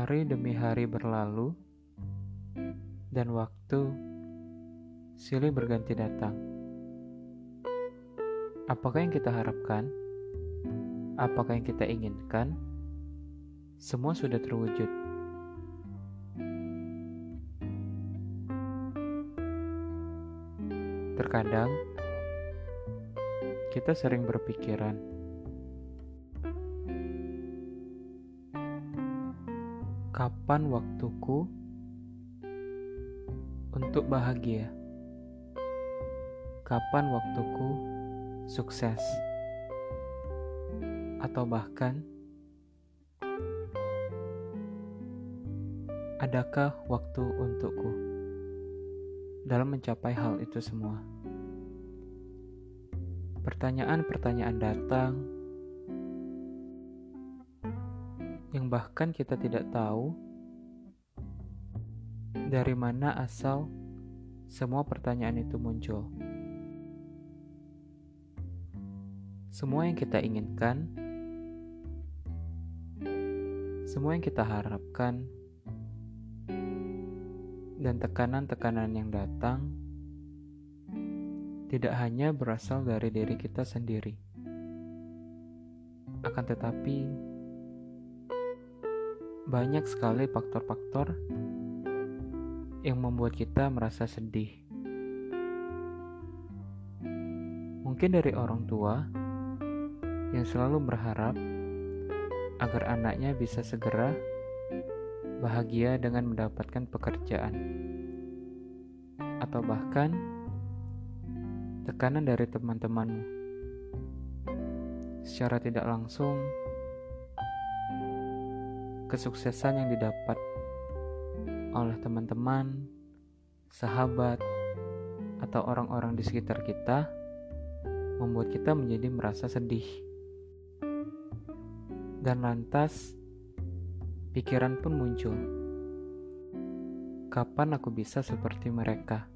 Hari demi hari berlalu, dan waktu silih berganti datang. Apakah yang kita harapkan? Apakah yang kita inginkan? Semua sudah terwujud. Terkadang kita sering berpikiran, kapan waktuku untuk bahagia? Kapan waktuku sukses? Atau bahkan, adakah waktu untukku dalam mencapai hal itu semua? Pertanyaan-pertanyaan datang yang bahkan kita tidak tahu dari mana asal semua pertanyaan itu muncul. Semua yang kita inginkan, semua yang kita harapkan, dan tekanan-tekanan yang datang tidak hanya berasal dari diri kita sendiri, akan tetapi banyak sekali faktor-faktor yang membuat kita merasa sedih. Mungkin dari orang tua yang selalu berharap agar anaknya bisa segera bahagia dengan mendapatkan pekerjaan, atau bahkan tekanan dari teman-temanmu secara tidak langsung. Kesuksesan yang didapat oleh teman-teman, sahabat, atau orang-orang di sekitar kita membuat kita menjadi merasa sedih. Dan lantas, pikiran pun muncul. Kapan aku bisa seperti mereka?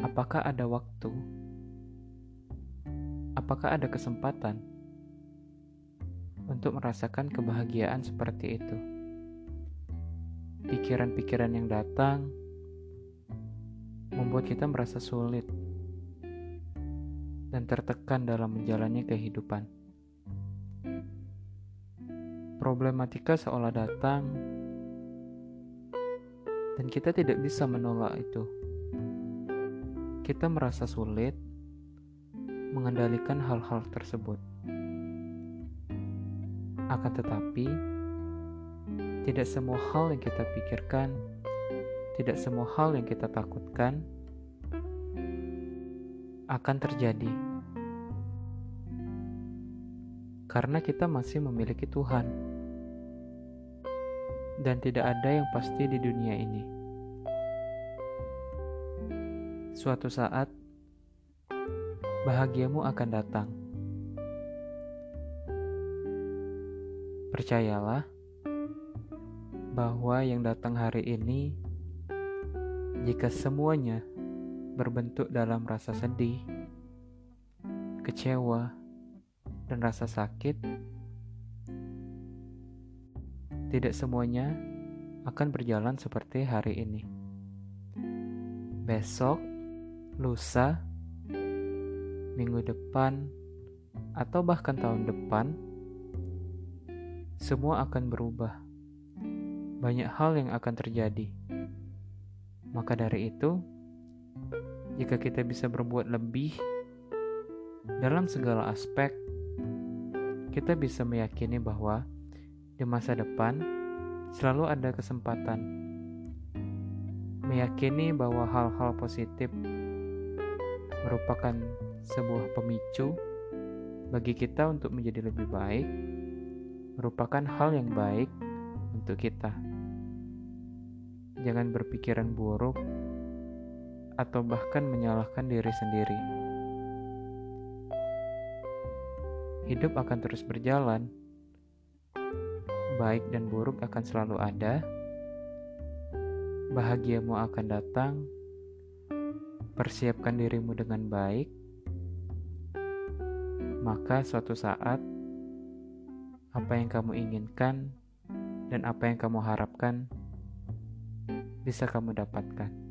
Apakah ada waktu? Apakah ada kesempatan? Untuk merasakan kebahagiaan seperti itu. Pikiran-pikiran yang datang membuat kita merasa sulit dan tertekan dalam menjalani kehidupan. Problematika seolah datang, dan kita tidak bisa menolak itu. Kita merasa sulit mengendalikan hal-hal tersebut. Akan tetapi, tidak semua hal yang kita pikirkan, tidak semua hal yang kita takutkan akan terjadi. Karena kita masih memiliki Tuhan. Dan tidak ada yang pasti di dunia ini. Suatu saat, bahagiamu akan datang Percayalah bahwa yang datang hari ini, jika semuanya berbentuk dalam rasa sedih, kecewa, dan rasa sakit, tidak semuanya akan berjalan seperti hari ini. Besok, lusa, minggu depan, atau bahkan tahun depan semua akan berubah. Banyak hal yang akan terjadi. Maka dari itu, jika kita bisa berbuat lebih dalam segala aspek, kita bisa meyakini bahwa di masa depan selalu ada kesempatan. Meyakini bahwa hal-hal positif merupakan sebuah pemicu bagi kita untuk menjadi lebih baik merupakan hal yang baik untuk kita. Jangan berpikiran buruk atau bahkan menyalahkan diri sendiri. Hidup akan terus berjalan, baik dan buruk akan selalu ada, bahagiamu akan datang. Persiapkan dirimu dengan baik, maka suatu saat apa yang kamu inginkan dan apa yang kamu harapkan bisa kamu dapatkan.